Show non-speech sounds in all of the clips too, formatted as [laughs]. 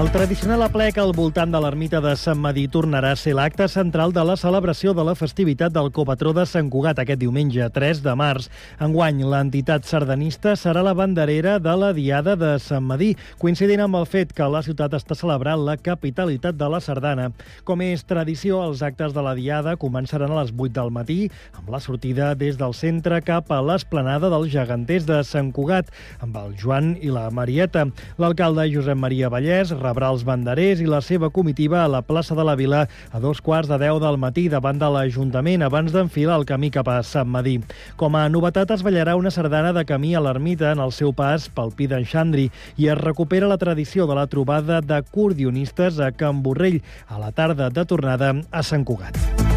El tradicional aplec al voltant de l'ermita de Sant Madí tornarà a ser l'acte central de la celebració de la festivitat del copatró de Sant Cugat aquest diumenge 3 de març. Enguany, l'entitat sardanista serà la banderera de la Diada de Sant Madí, coincidint amb el fet que la ciutat està celebrant la capitalitat de la sardana. Com és tradició, els actes de la Diada començaran a les 8 del matí, amb la sortida des del centre cap a l'esplanada dels geganters de Sant Cugat, amb el Joan i la Marieta. L'alcalde Josep Maria Vallès rebrà els banderers i la seva comitiva a la plaça de la Vila a dos quarts de deu del matí davant de l'Ajuntament abans d'enfilar el camí cap a Sant Madí. Com a novetat es ballarà una sardana de camí a l'ermita en el seu pas pel Pi d'en Xandri i es recupera la tradició de la trobada d'acordionistes a Can Borrell a la tarda de tornada a Sant Cugat.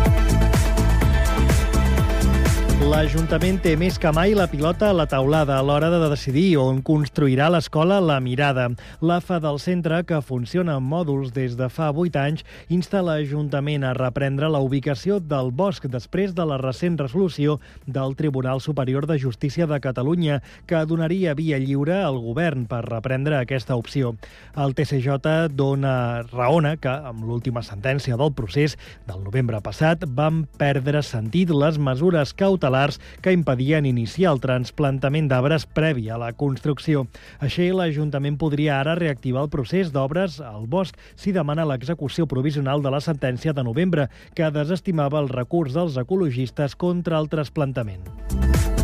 L'Ajuntament té més que mai la pilota a la taulada a l'hora de decidir on construirà l'escola La Mirada. L'AFA del centre, que funciona en mòduls des de fa 8 anys, insta l'Ajuntament a reprendre la ubicació del bosc després de la recent resolució del Tribunal Superior de Justícia de Catalunya, que donaria via lliure al govern per reprendre aquesta opció. El TCJ dona raona que, amb l'última sentència del procés del novembre passat, van perdre sentit les mesures cautelars cautelars que impedien iniciar el transplantament d'arbres previ a la construcció. Així, l'Ajuntament podria ara reactivar el procés d'obres al bosc si demana l'execució provisional de la sentència de novembre, que desestimava el recurs dels ecologistes contra el trasplantament.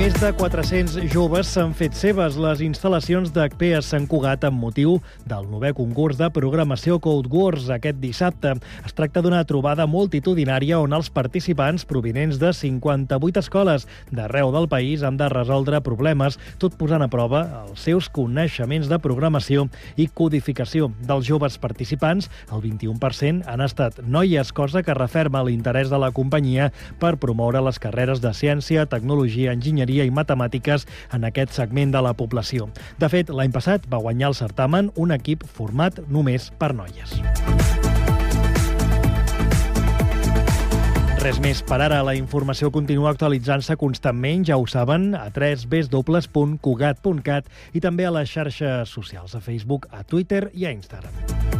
Més de 400 joves s'han fet seves les instal·lacions d'HP a Sant Cugat amb motiu del novè concurs de programació Code Wars aquest dissabte. Es tracta d'una trobada multitudinària on els participants provinents de 58 escoles d'arreu del país han de resoldre problemes, tot posant a prova els seus coneixements de programació i codificació. Dels joves participants, el 21% han estat noies, cosa que referma l'interès de la companyia per promoure les carreres de ciència, tecnologia, enginyeria enginyeria i matemàtiques en aquest segment de la població. De fet, l'any passat va guanyar el certamen un equip format només per noies. Res més per ara. La informació continua actualitzant-se constantment, ja ho saben, a www.cugat.cat i també a les xarxes socials, a Facebook, a Twitter i a Instagram.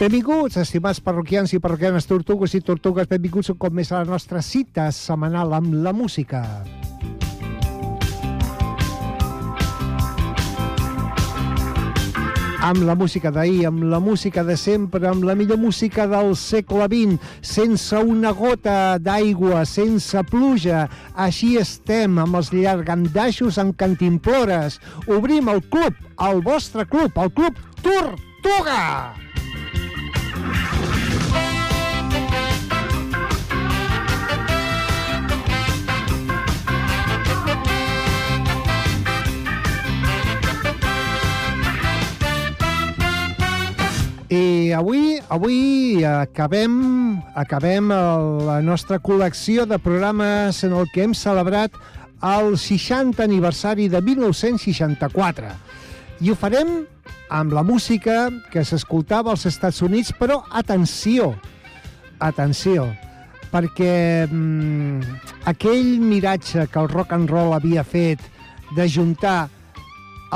Benvinguts, estimats parroquians i parroquianes tortugues i tortugues, benvinguts un cop més a la nostra cita setmanal amb la música. Amb la música d'ahir, amb la música de sempre, amb la millor música del segle XX, sense una gota d'aigua, sense pluja. Així estem, amb els llargandaixos en cantimplores. Obrim el club, el vostre club, el club Tortuga! I avui, avui acabem, acabem la nostra col·lecció de programes en el que hem celebrat el 60 aniversari de 1964. I ho farem amb la música que s'escoltava als Estats Units, però atenció, atenció, perquè mm, aquell miratge que el rock and roll havia fet de juntar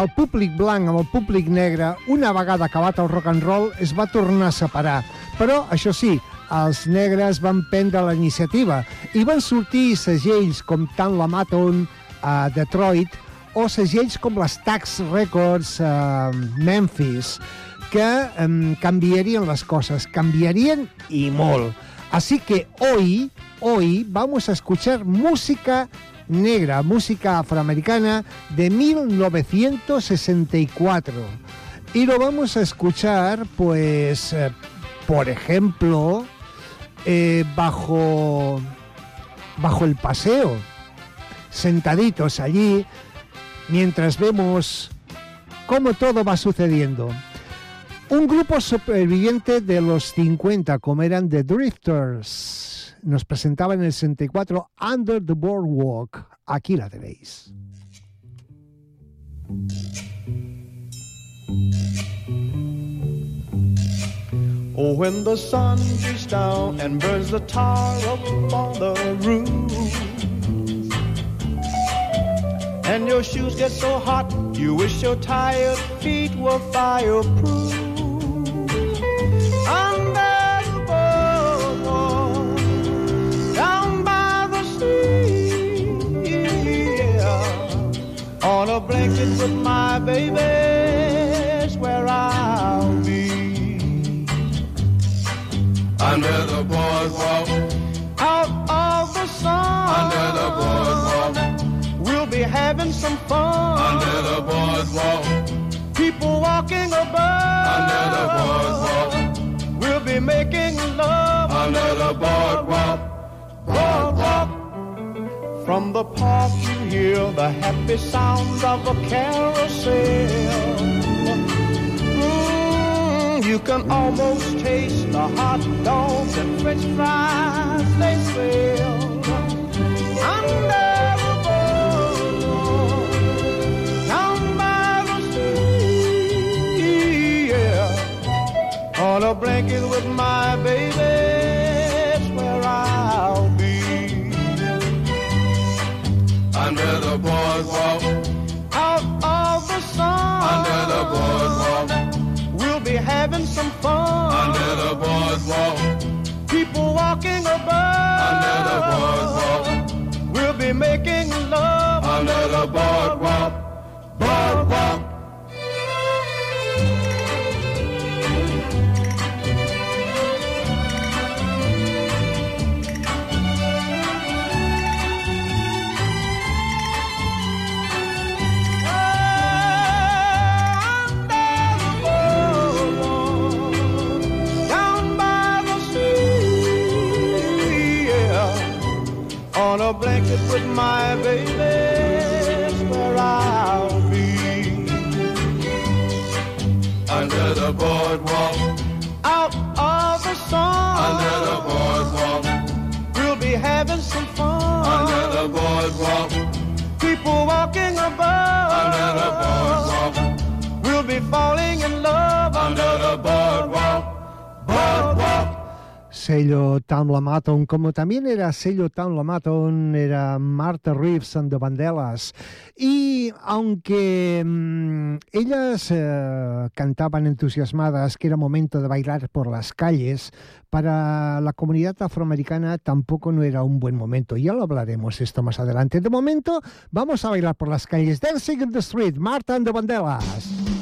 el públic blanc amb el públic negre, una vegada acabat el rock and roll, es va tornar a separar. Però, això sí, els negres van prendre la iniciativa i van sortir segells com Tant la Maton a Detroit o segells com les Tax Records eh, Memphis, que eh, canviarien les coses, canviarien i molt. Así que hoy, hoy vamos a escuchar música negra, música afroamericana de 1964. Y lo vamos a escuchar, pues, eh, por ejemplo, eh, bajo, bajo el paseo, sentaditos allí, mientras vemos cómo todo va sucediendo. Un grupo superviviente de los 50, como eran The Drifters, nos presentaba en el 64 Under the Boardwalk. Aquí la tenéis. Oh, when the sun beats down and burns the tar up on the roof, and your shoes get so hot, you wish your tired feet were fireproof. On a blanket with my baby's where I'll be under the boardwalk, out of the sun. under the boardwalk, We'll be having some fun. under the boardwalk, People walking above. under the boardwalk, We'll be making love under the boardwalk, boardwalk. From the park you hear the happy sounds of a carousel. Mm, you can almost taste the hot dogs and french fries they sell. Under the boardwalk, down by the sea. On a blanket with my baby, the boardwalk, Out of the sun, under the boardwalk, we'll be having some fun. under the boardwalk, People walking above, under the boardwalk, we'll be making love. Under the boardwalk, boardwalk. Como también era sello Tom Lamaton, era Martha Reeves and the Vandellas. Y aunque mm, ellas eh, cantaban entusiasmadas que era momento de bailar por las calles, para la comunidad afroamericana tampoco no era un buen momento. Ya lo hablaremos esto más adelante. De momento, vamos a bailar por las calles. Dancing in the Street, Martha and the Vandellas.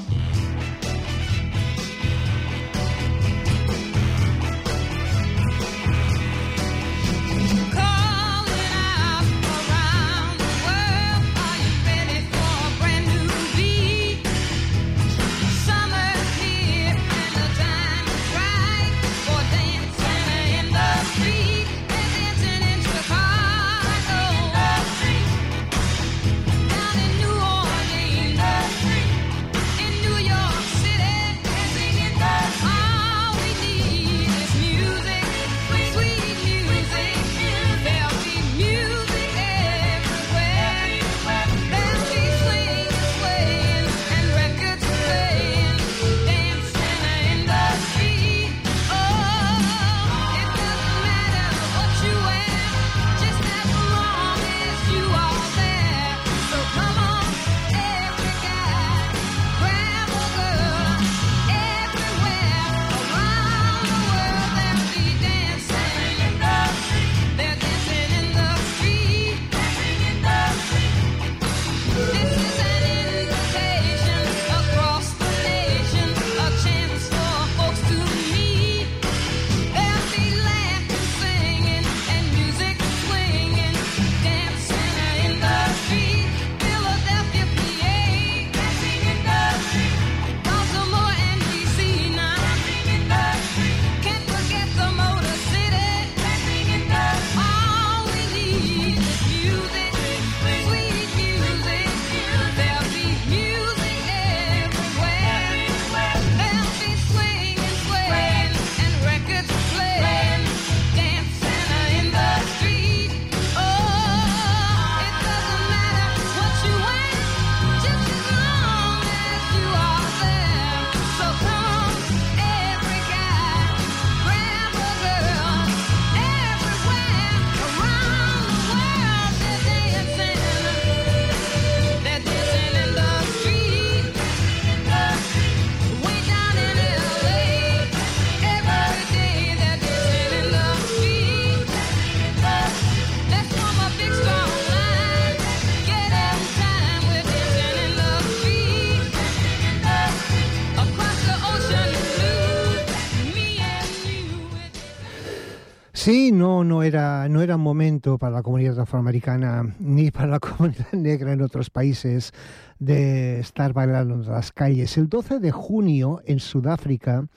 Sí, no, no era, no era momento para la comunidad afroamericana [laughs] ni para la comunidad negra en otros países de estar bailando en las calles. El 12 de junio en Sudáfrica,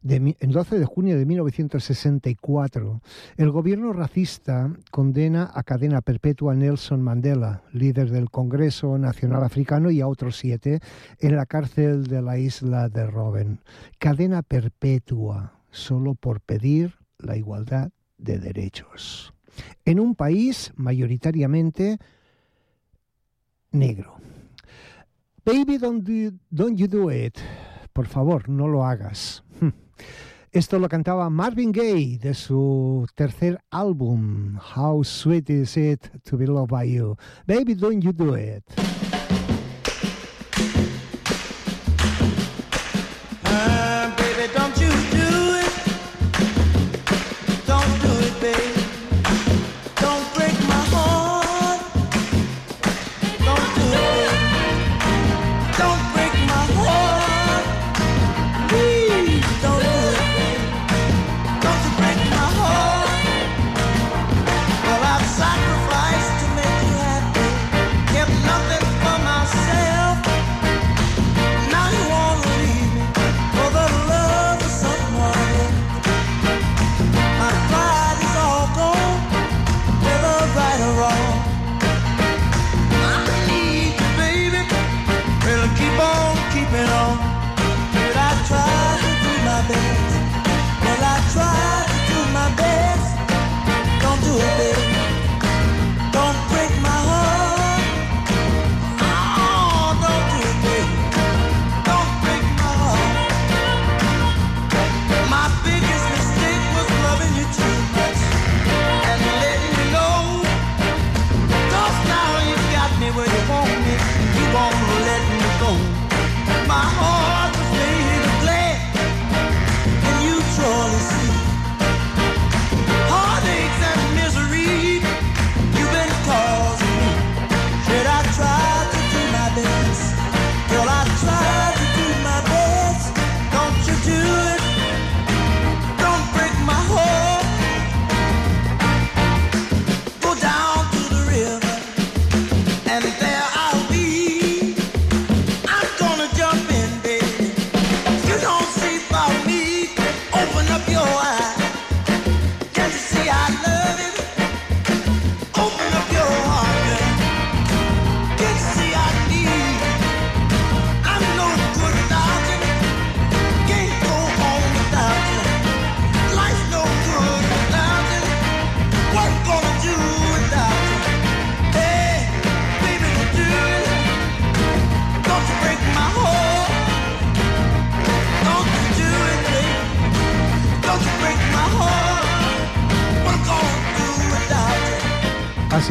de, el 12 de junio de 1964, el gobierno racista condena a cadena perpetua a Nelson Mandela, líder del Congreso Nacional Africano, y a otros siete en la cárcel de la isla de Robben. Cadena perpetua, solo por pedir la igualdad de derechos. En un país mayoritariamente negro. Baby, don't, do- don't you do it. Por favor, no lo hagas. [laughs] Esto lo cantaba Marvin Gaye de su tercer álbum, How Sweet Is It to Be Loved by You. Baby, don't you do it.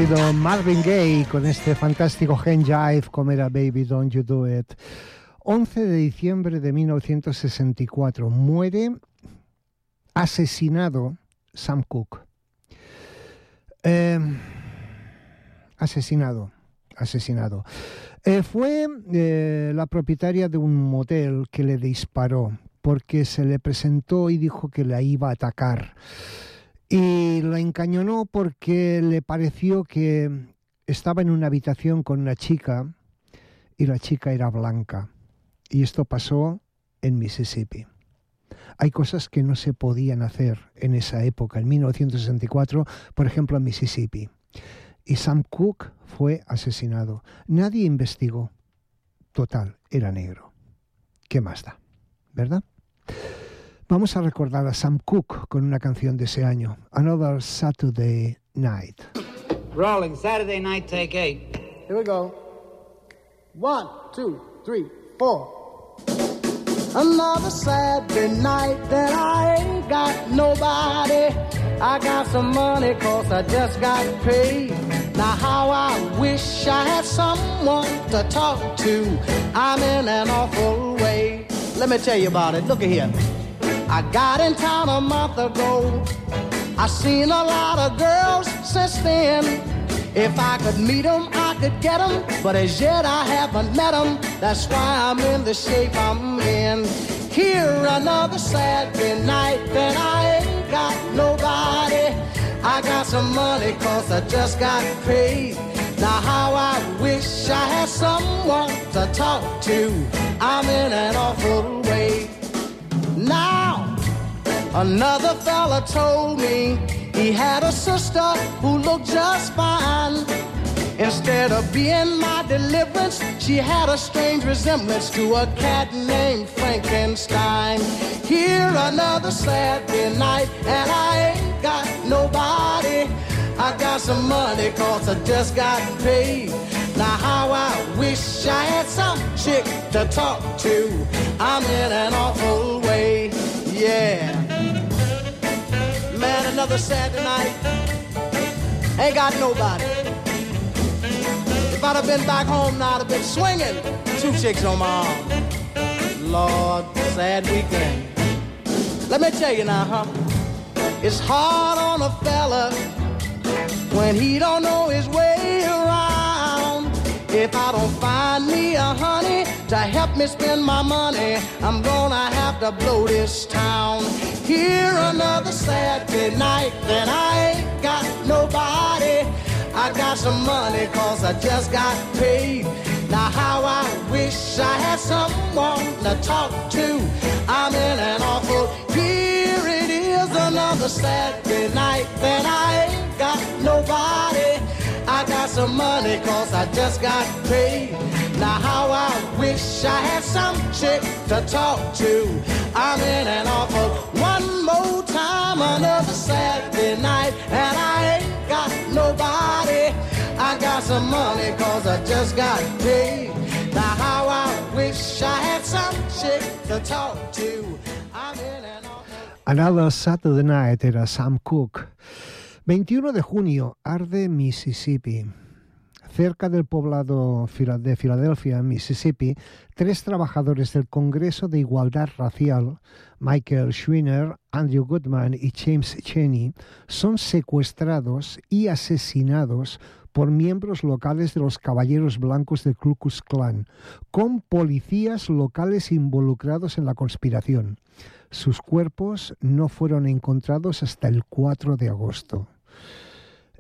Marvin Gaye con este fantástico Gen Jive como era Baby Don't You Do It. 11 de diciembre de 1964 muere asesinado Sam Cooke. Eh, asesinado, asesinado. Eh, fue eh, la propietaria de un motel que le disparó porque se le presentó y dijo que la iba a atacar. Y la encañonó porque le pareció que estaba en una habitación con una chica y la chica era blanca. Y esto pasó en Mississippi. Hay cosas que no se podían hacer en esa época, en 1964, por ejemplo en Mississippi. Y Sam Cooke fue asesinado. Nadie investigó. Total, era negro. ¿Qué más da? ¿Verdad? Vamos a recordar a Sam Cooke con una canción de ese año, Another Saturday Night. Rolling Saturday night, take eight. Here we go. One, two, three, four. Another Saturday night that I ain't got nobody. I got some money cause I just got paid. Now how I wish I had someone to talk to. I'm in an awful way. Let me tell you about it. Look at here. I got in town a month ago. I seen a lot of girls since then. If I could meet 'em, I could get 'em. But as yet I haven't met 'em. That's why I'm in the shape I'm in. Here another Saturday night that I ain't got nobody. I got some money cause I just got paid. Now how I wish I had someone to talk to. I'm in an awful way. Now, another fella told me he had a sister who looked just fine. Instead of being my deliverance, she had a strange resemblance to a cat named Frankenstein. Here another Saturday night, and I ain't got nobody. I got some money cause I just got paid. Now how I wish I had some chick to talk to. I'm in an awful way, yeah. Another Saturday night, ain't got nobody. If I'd have been back home now, I'd have been swinging. Two chicks on my arm. Lord, sad weekend. Let me tell you now, huh? It's hard on a fella when he don't know his way around. If I don't find me a honey to help me spend my money, I'm gonna have to blow this town. Here another Saturday night, then I ain't got nobody. I got some money cause I just got paid. Now how I wish I had someone to talk to. I'm in an awful here it is another Saturday night then I ain't got nobody. I got some money cause I just got paid. Now how I wish I had some chick to talk to. I'm in an awful one more time another Saturday night and I ain't got nobody. I got some money cause I just got paid. Now how I wish I had some chick to talk to. I'm in an awful Another Saturday Night era Sam Cooke. 21 de junio, arde Mississippi. Cerca del poblado de Filadelfia, Mississippi, tres trabajadores del Congreso de Igualdad Racial, Michael Schwiner, Andrew Goodman y James Cheney, son secuestrados y asesinados por miembros locales de los Caballeros Blancos del Ku Klux Klan, con policías locales involucrados en la conspiración. Sus cuerpos no fueron encontrados hasta el 4 de agosto.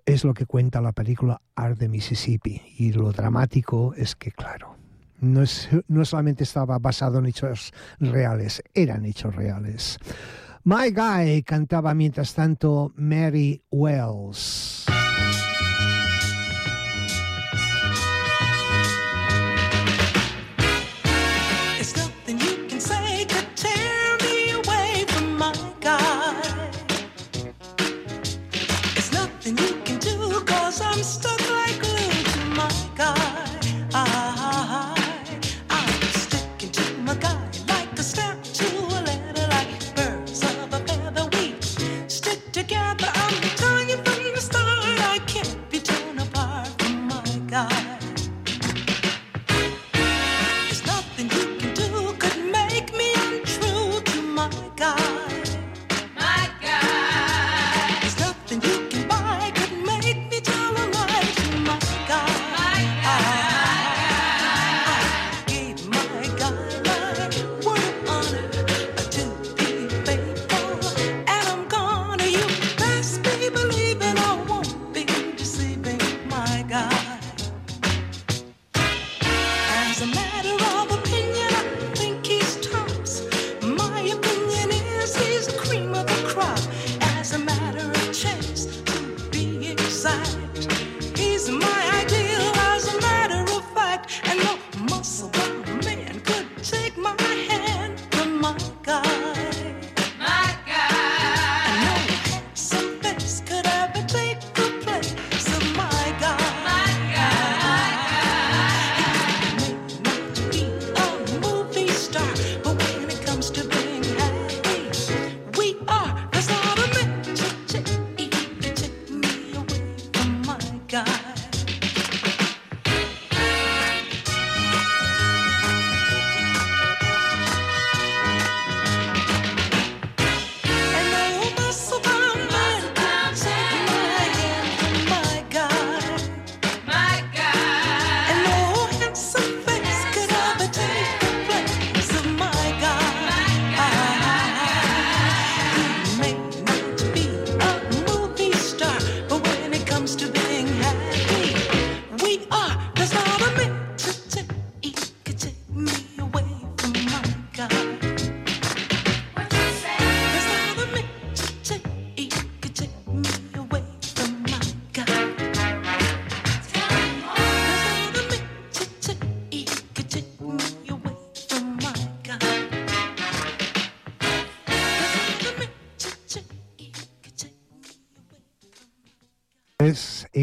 Es lo que cuenta la película Art de Mississippi. Y lo dramático es que, claro, no, es, no solamente estaba basado en hechos reales, eran hechos reales. My Guy cantaba mientras tanto Mary Wells.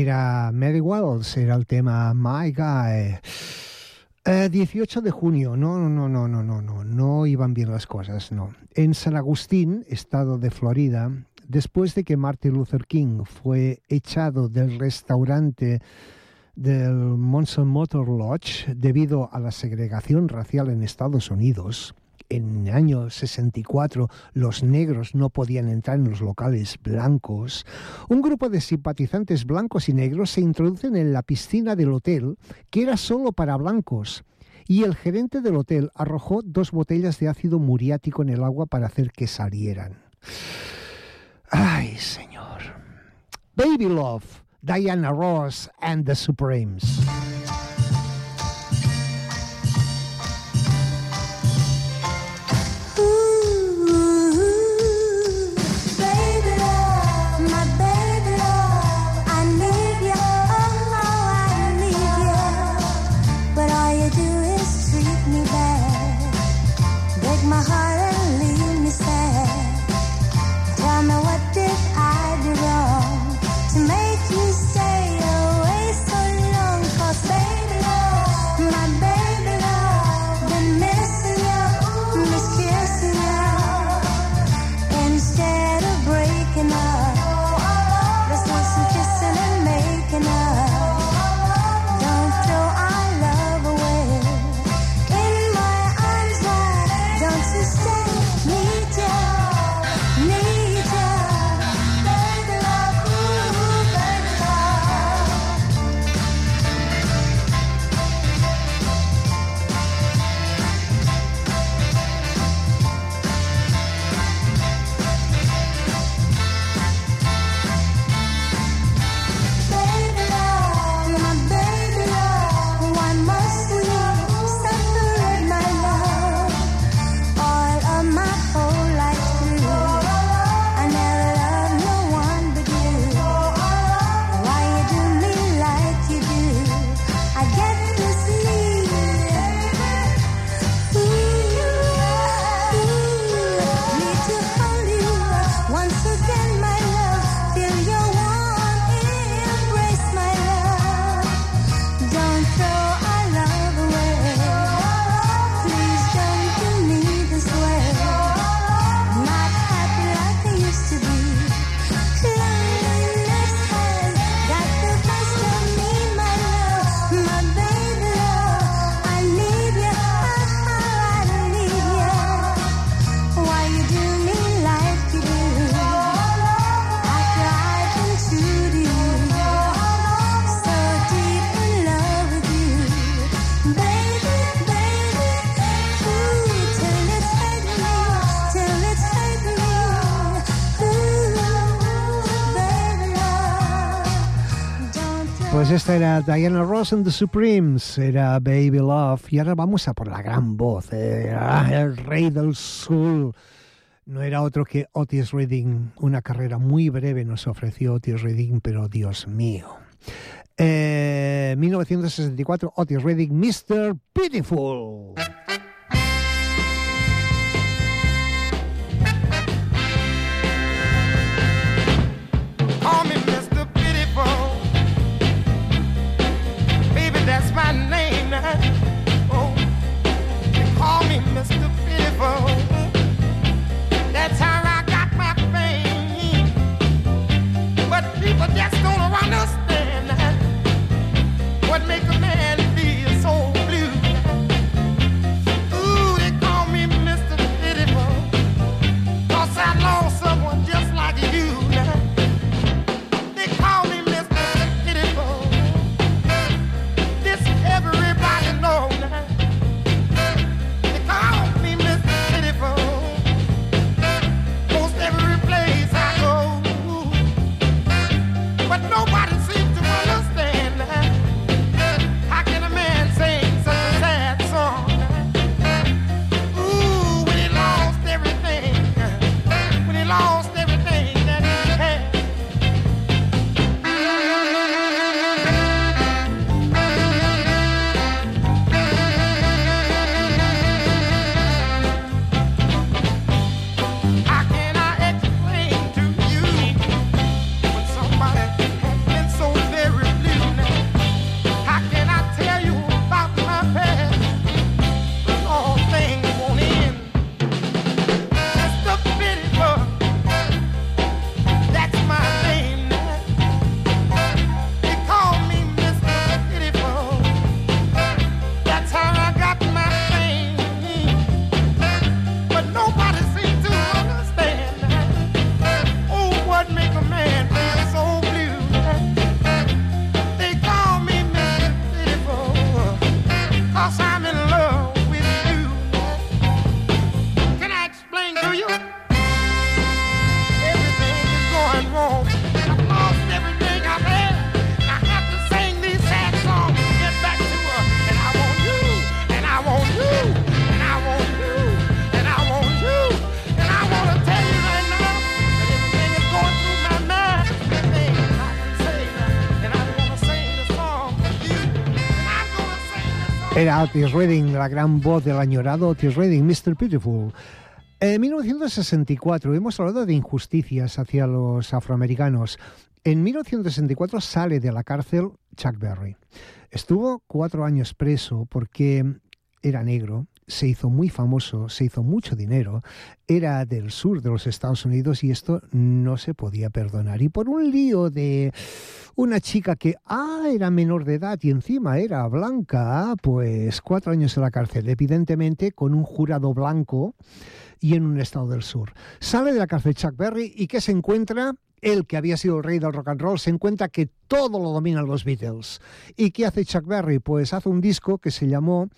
era Mary Waddles, era el tema My Guy. Eh, 18 de junio, no, no, no, no, no, no, no iban bien las cosas, no. En San Agustín, estado de Florida, después de que Martin Luther King fue echado del restaurante del Monson Motor Lodge debido a la segregación racial en Estados Unidos, en el año 64 los negros no podían entrar en los locales blancos, un grupo de simpatizantes blancos y negros se introducen en la piscina del hotel, que era solo para blancos, y el gerente del hotel arrojó dos botellas de ácido muriático en el agua para hacer que salieran. Ay, señor. Baby Love, Diana Ross and the Supremes. Esta era Diana Ross and the Supremes, era Baby Love. Y ahora vamos a por la gran voz, eh, ah, el rey del soul. No era otro que Otis Redding. Una carrera muy breve nos ofreció Otis Redding, pero Dios mío. Eh, 1964, Otis Redding, Mr. Beautiful. Era Otis Redding, la gran voz del añorado Otis Redding, Mr. Beautiful. En 1964 hemos hablado de injusticias hacia los afroamericanos. En 1964 sale de la cárcel Chuck Berry. Estuvo cuatro años preso porque era negro, se hizo muy famoso, se hizo mucho dinero, era del sur de los Estados Unidos y esto no se podía perdonar. Y por un lío de una chica que, ah, era menor de edad y encima era blanca, pues cuatro años en la cárcel, evidentemente con un jurado blanco y en un estado del sur. Sale de la cárcel Chuck Berry y ¿qué se encuentra? Él, que había sido el rey del rock and roll, se encuentra que todo lo dominan los Beatles. ¿Y qué hace Chuck Berry? Pues hace un disco que se llamó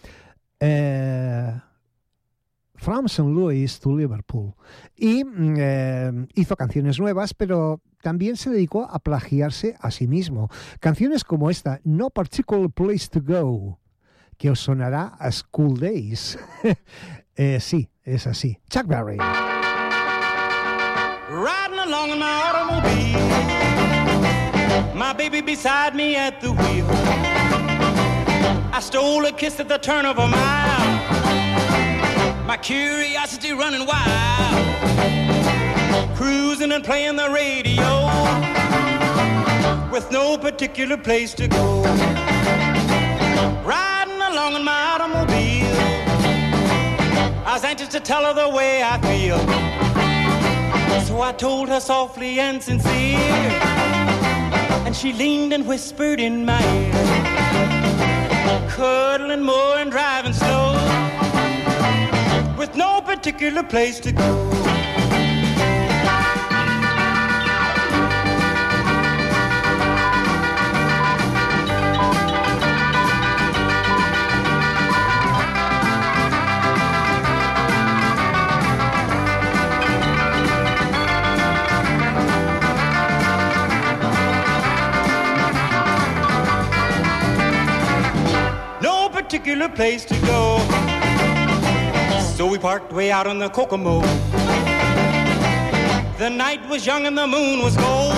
From St. Louis to Liverpool. Y mm, eh, hizo canciones nuevas, pero también se dedicó a plagiarse a sí mismo. Canciones como esta, No Particular Place to Go, que os sonará a School Days. [laughs] Eh, sí, es así. Chuck Berry. Riding along in my automobile, my baby beside me at the wheel. I stole a kiss at the turn of a mile, my curiosity running wild. Cruising and playing the radio with no particular place to go. Riding along in my automobile, I was anxious to tell her the way I feel. So I told her softly and sincere, and she leaned and whispered in my ear, cuddling more and driving slow, with no particular place to go. Place to go. So we parked way out on the Kokomo. The night was young and the moon was gold.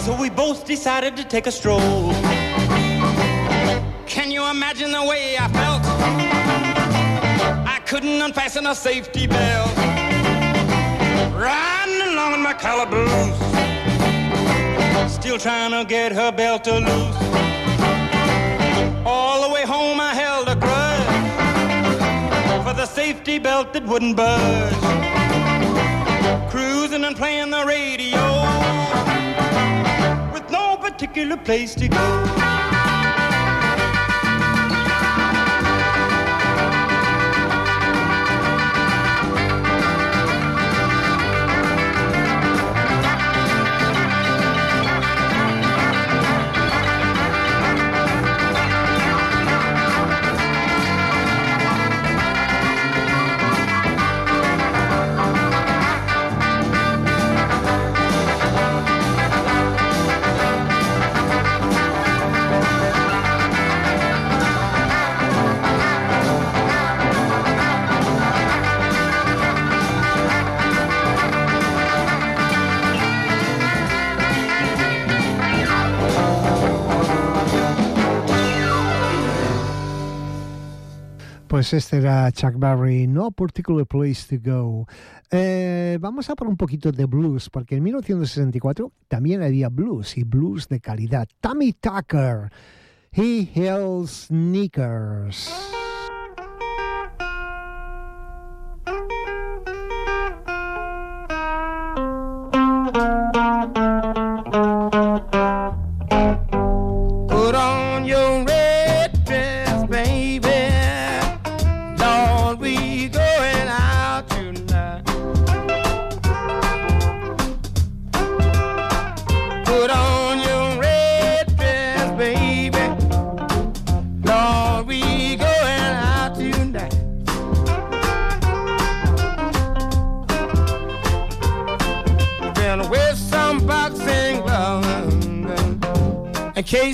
So we both decided to take a stroll. Can you imagine the way I felt? I couldn't unfasten a safety belt. Riding along in my calaboose. Still trying to get her belt to loose. All the way home I held a grudge for the safety belt that wouldn't budge. Cruising and playing the radio with no particular place to go. Pues este era Chuck Berry, No Particular Place to Go. Eh, vamos a por un poquito de blues, porque en 1964 también había blues y blues de calidad. Tommy Tucker, He Held Sneakers.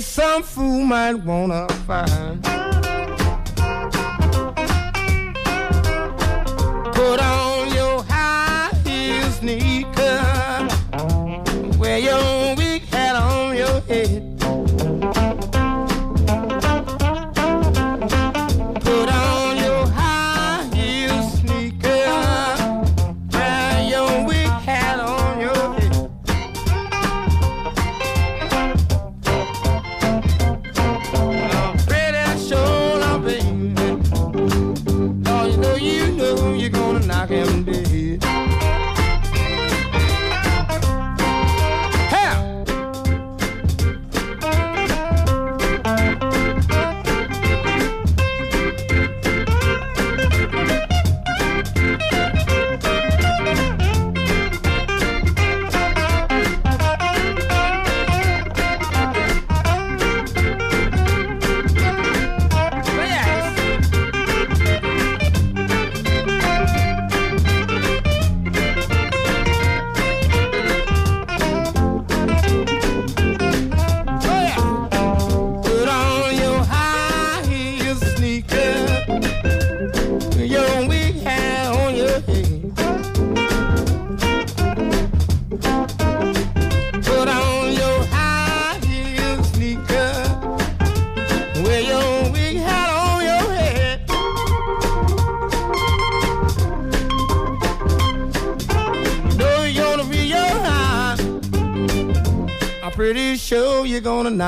Some fool might wanna find.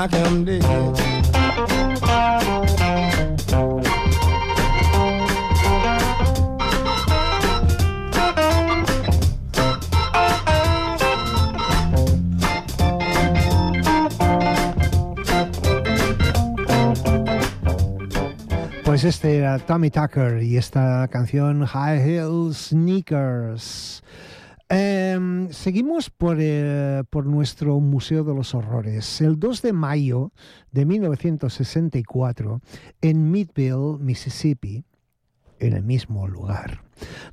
Knock him dead. Pues este era Tommy Tucker y esta canción High Heel Sneakers. Por, eh, por nuestro Museo de los Horrores. El 2 de mayo de 1964, en Midville, Mississippi, en el mismo lugar.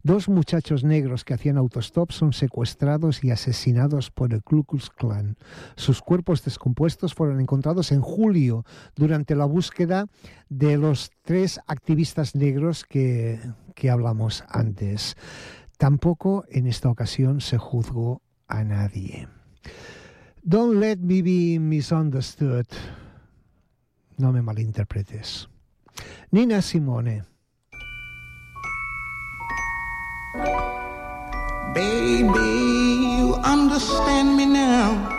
Dos muchachos negros que hacían autostop son secuestrados y asesinados por el Ku Klux Klan. Sus cuerpos descompuestos fueron encontrados en julio durante la búsqueda de los tres activistas negros que, que hablamos antes. Tampoco en esta ocasión se juzgó a nadie. Don't let me be misunderstood. No me malinterpretes. Nina Simone. Baby, you understand me now.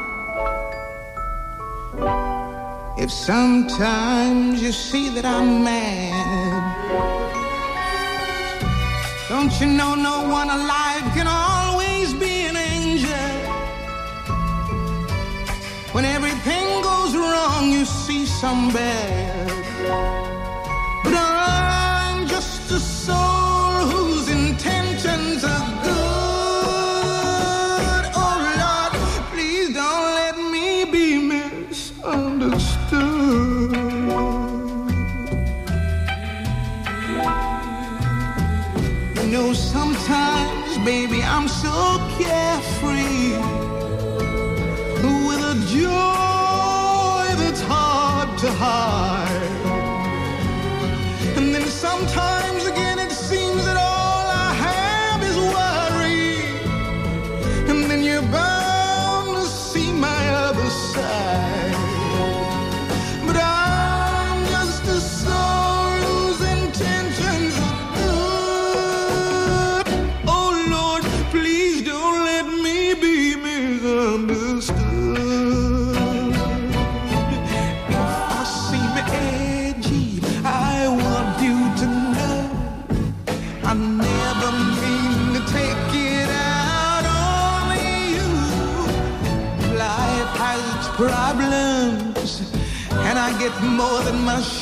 If sometimes you see that I'm mad, don't you know no one alive can always be When everything goes wrong, you see some bad.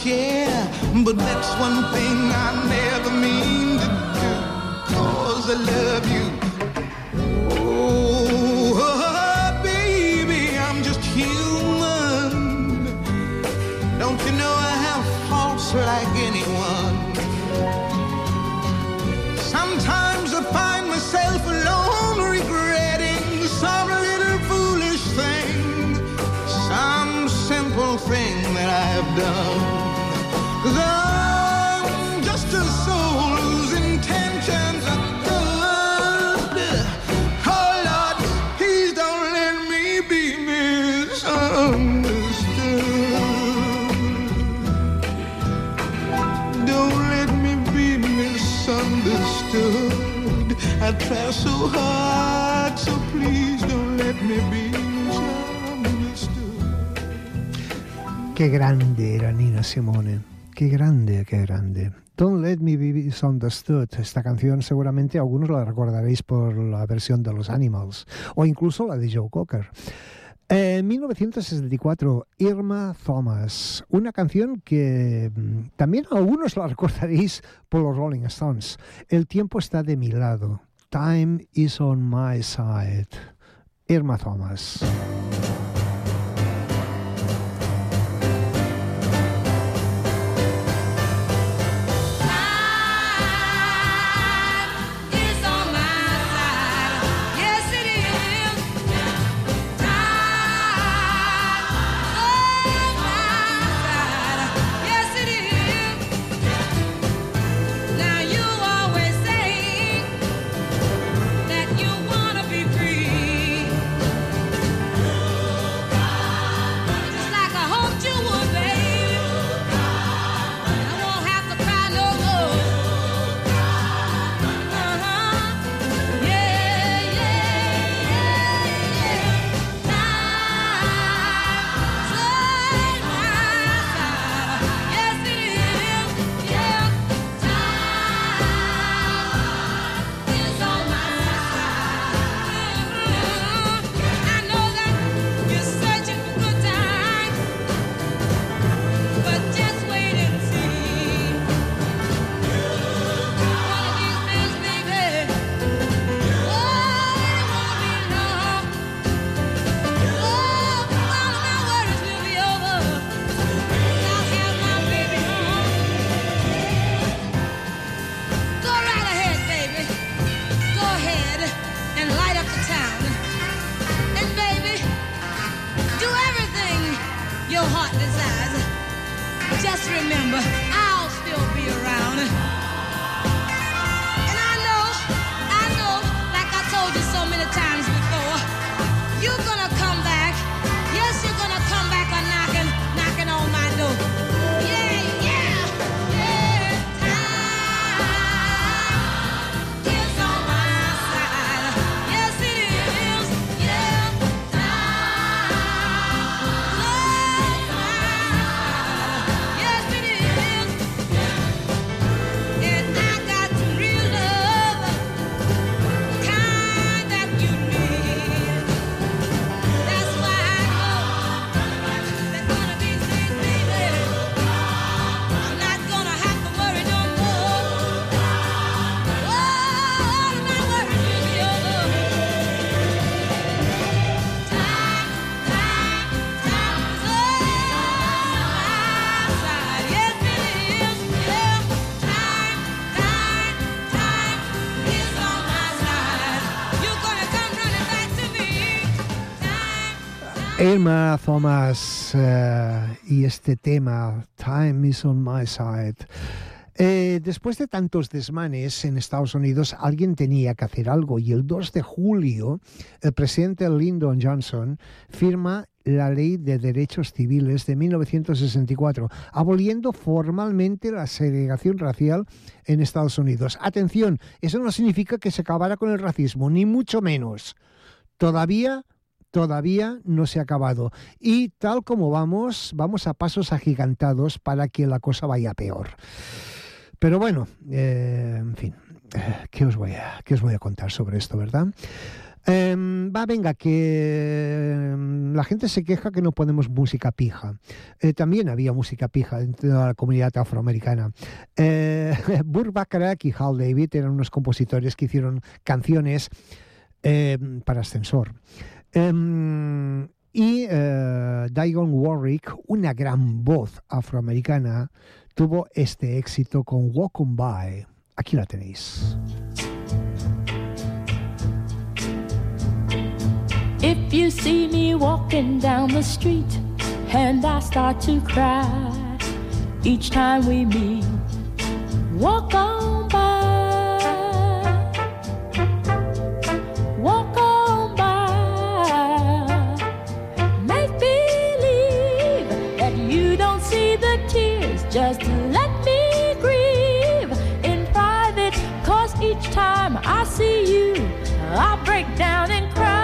Share. But that's one thing I never mean to do, cause I love you. Oh, baby, I'm just human. Don't you know I have faults like anyone? Sometimes I find myself alone regretting some little foolish thing, some simple thing that I've done. So hard, so please don't let me be. Qué grande era Nina Simone. Qué grande, qué grande. Don't Let Me Be Misunderstood. Esta canción seguramente algunos la recordaréis por la versión de los Animals o incluso la de Joe Cocker. En 1964, Irma Thomas, una canción que mm, también algunos la recordaréis por los Rolling Stones. El tiempo está de mi lado. Time is on my side. Irma Thomas. Irma Thomas eh, y este tema, Time is on my side. Eh, después de tantos desmanes en Estados Unidos, alguien tenía que hacer algo y el 2 de julio el presidente Lyndon Johnson firma la Ley de Derechos Civiles de 1964, aboliendo formalmente la segregación racial en Estados Unidos. Atención, eso no significa que se acabara con el racismo, ni mucho menos. Todavía todavía no se ha acabado. Y tal como vamos, vamos a pasos agigantados para que la cosa vaya peor. Pero bueno, eh, en fin, eh, ¿qué os, voy a, ¿qué os voy a contar sobre esto, verdad? Em, va, venga, que em, la gente se queja que no ponemos música pija. Eh, también había música pija dentro de la comunidad afroamericana. Eh, [laughs] Burt Bacharach y Hal David eran unos compositores que hicieron canciones eh, para ascensor. Em, y Dionne Warwick, una gran voz afroamericana, tuvo este éxito con Walk On By. Aquí la tenéis. If you see me walking down the street and I start to cry each time we meet, walk on the tears, just to let me grieve in private. Cause each time I see you, I break down and cry.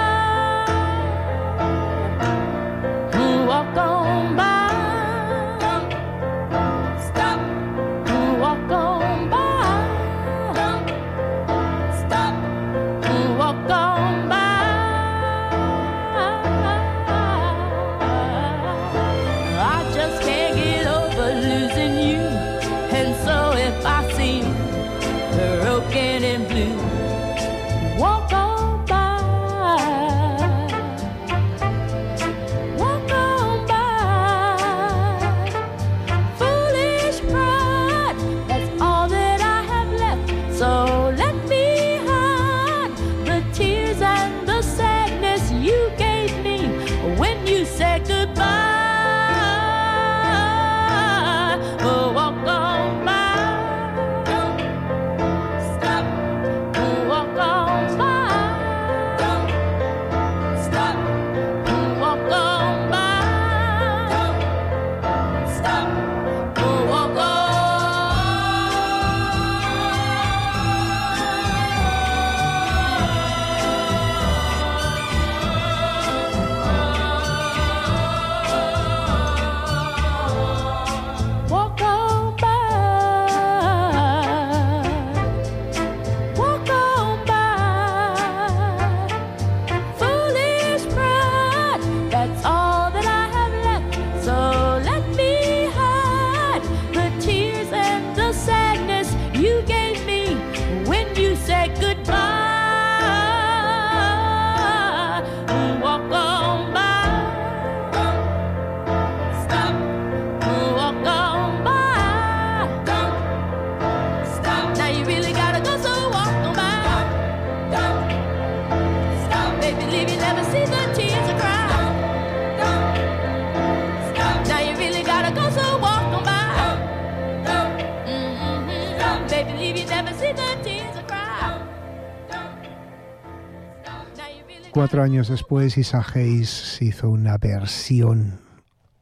Cuatro años después, Isaac Hayes hizo una versión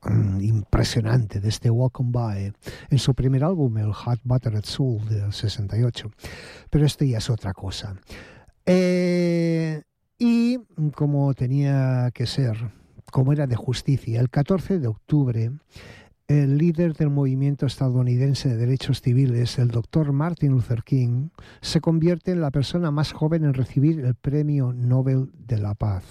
mm, impresionante de este Walk On By en su primer álbum, el Hot Buttered Soul del 68. Pero esto ya es otra cosa. Eh, y como tenía que ser, como era de justicia, el 14 de octubre, el líder del movimiento estadounidense de derechos civiles, el doctor Martin Luther King, se convierte en la persona más joven en recibir el Premio Nobel de la Paz,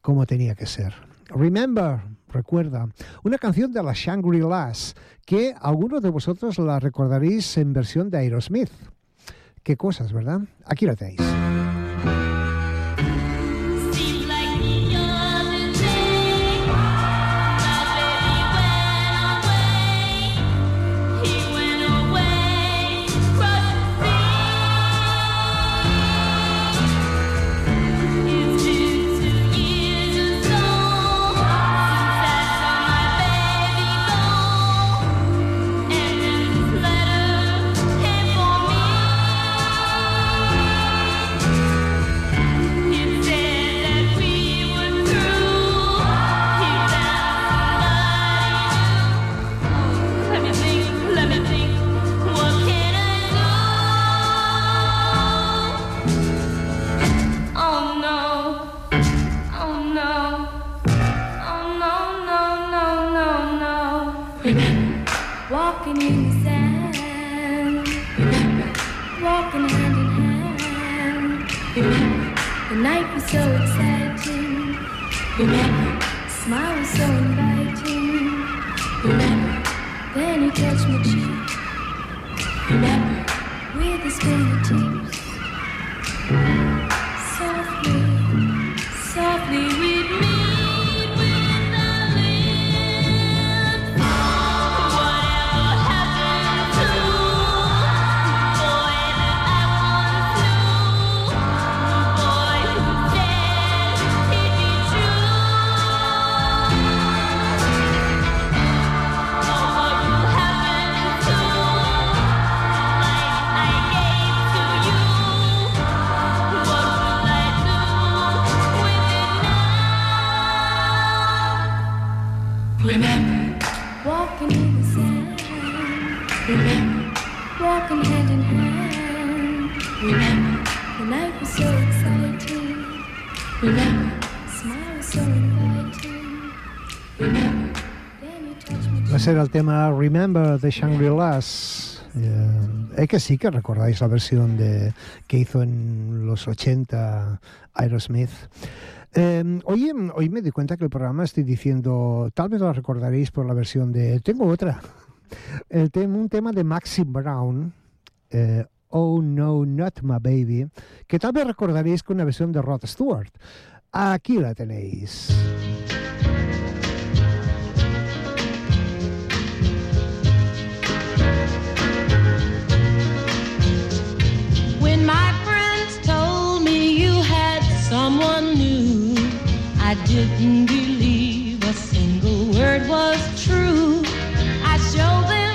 como tenía que ser. Remember, recuerda, una canción de las Shangri-Las, que algunos de vosotros la recordaréis en versión de Aerosmith. Qué cosas, ¿verdad? Aquí lo tenéis. Walking in the sand, walking hand in hand. The night was so exciting. Remember, smile was so inviting. Then he touched my cheek. Era el tema Remember de Shangri-Las. Eh, es que sí que recordáis la versión de, que hizo en los 80 Aerosmith. Eh, hoy, hoy me di cuenta que el programa estoy diciendo, tal vez lo recordaréis por la versión de... Tengo otra. El tema, un tema de Maxim Brown, eh, Oh No, Not My Baby, que tal vez recordaréis con una versión de Rod Stewart. Aquí la tenéis. Someone new, I didn't believe a single word was true. I showed them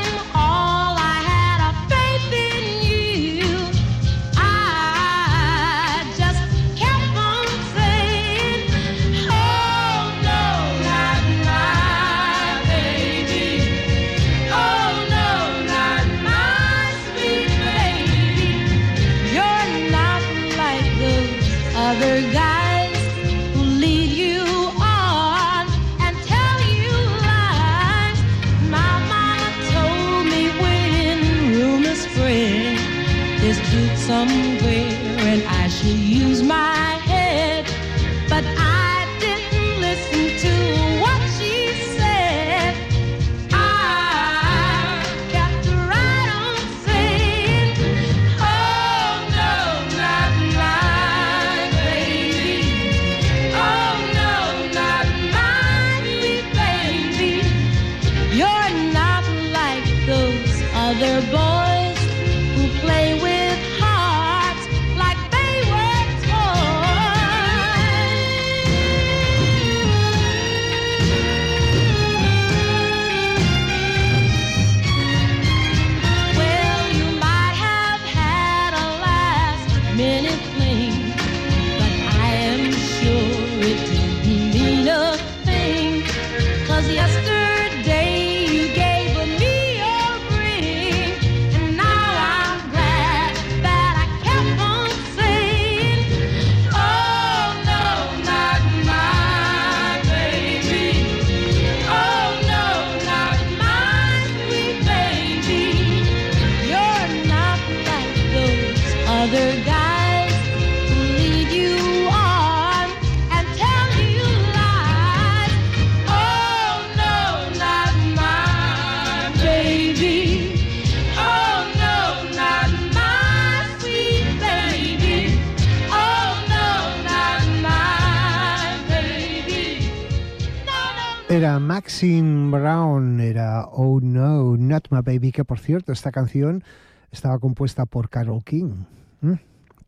era Maxine Brown, era Oh No, Not My Baby, que por cierto, esta canción estaba compuesta por Carol King.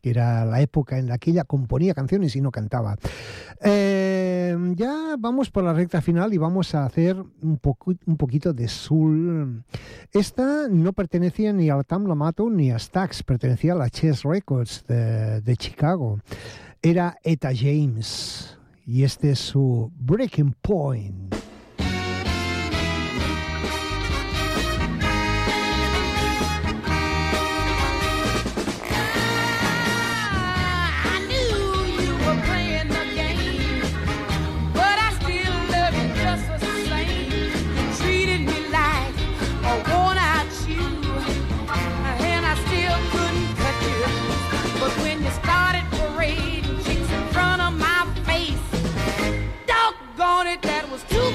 que era la época en la que ella componía canciones y no cantaba. Em, ya vamos por la recta final y vamos a hacer un, poquito de soul. Esta no pertenecía ni al Tam Lamato ni a Stax, pertenecía a la Chess Records de, de Chicago. Era Eta James y este es su Breaking Point.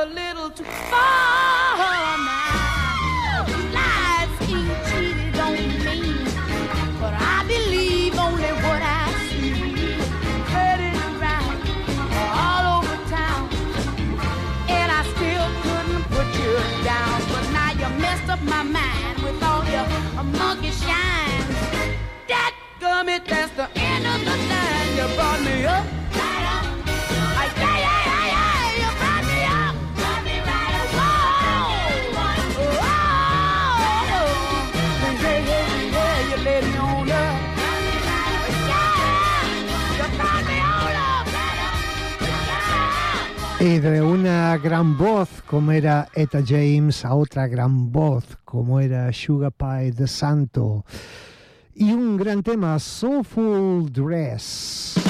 a little too far now. Lies he cheated on me, but I believe only what I see. Headed around all over town, and I still couldn't put you down. But now you messed up my mind. De una gran voz como era Eta James a otra gran voz como era Sugar Pie de Santo. Y un gran tema, Soulful Dress.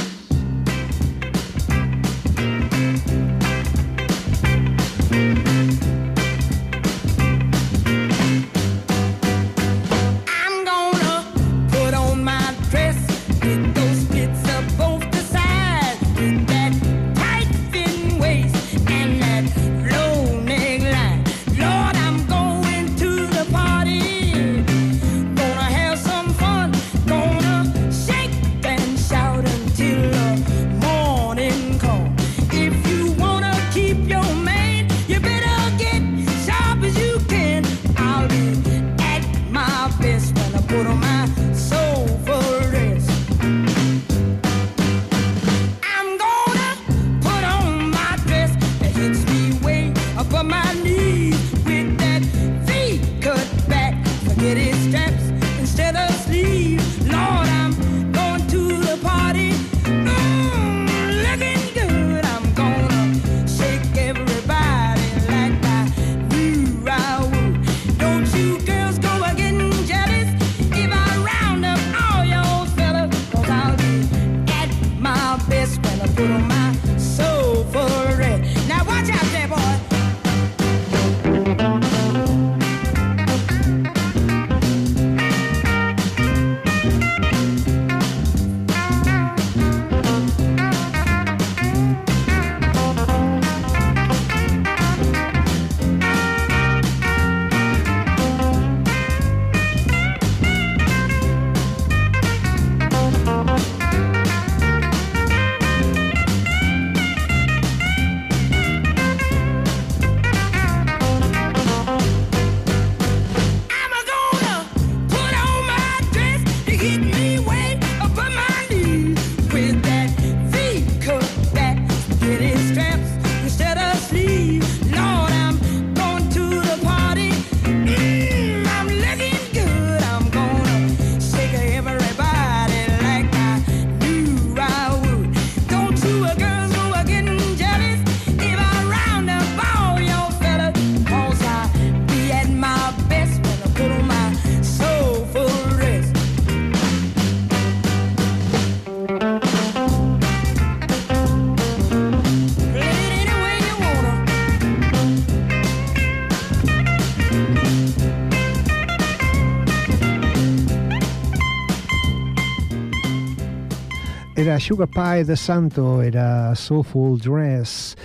Sugar Pie de Santo, era Soulful Dress.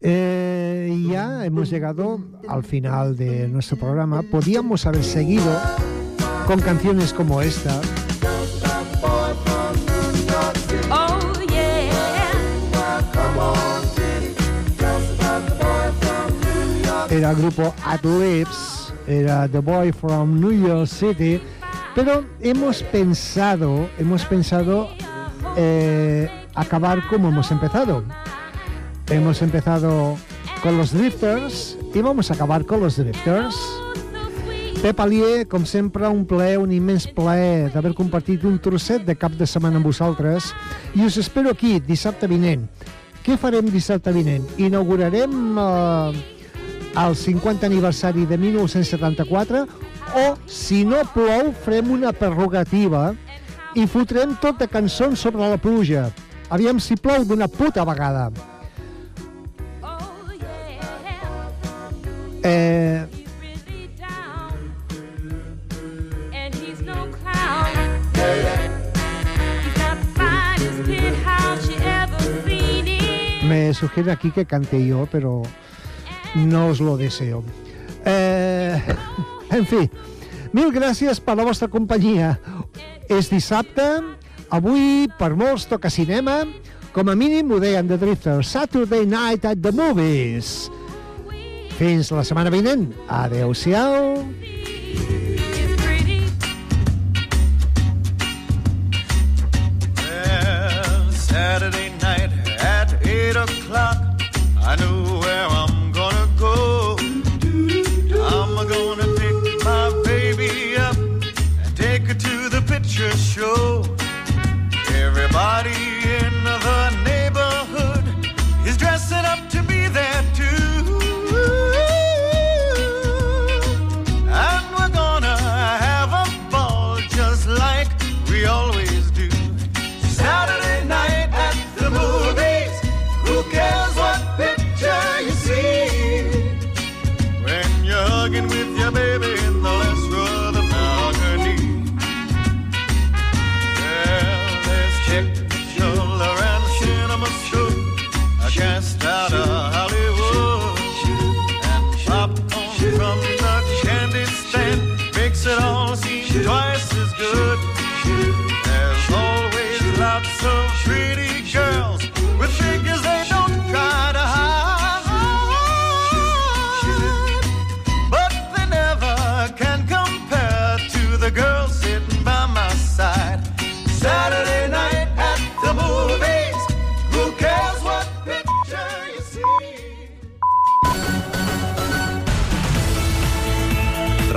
Eh, ya hemos llegado al final de nuestro programa. Podíamos haber seguido con canciones como esta. Era el grupo Adlibs, era The Boy from New York City. Pero hemos pensado, hemos pensado eh, acabar como hemos empezado. Hemos empezado con los Drifters i vamos a acabar con los Drifters. Pep Alier, com sempre, un plaer, un immens plaer d'haver compartit un trosset de cap de setmana amb vosaltres i us espero aquí dissabte vinent. Què farem dissabte vinent? Inaugurarem eh, el 50 aniversari de 1974 o, si no plou, farem una prerrogativa i fotrem tot de cançons sobre la pluja. Aviam si plou d'una puta vegada. Eh, seen in. me sugiere aquí que cante yo, pero no os lo deseo. Eh, [laughs] en fi, mil gràcies per la vostra companyia. És dissabte, avui per molts toca cinema, com a mínim ho deien The Drifters, Saturday Night at the Movies. Fins la setmana vinent. Adeu-siau. Well, Saturday night at 8 o'clock, I know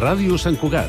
Ràdio Sant Cugat,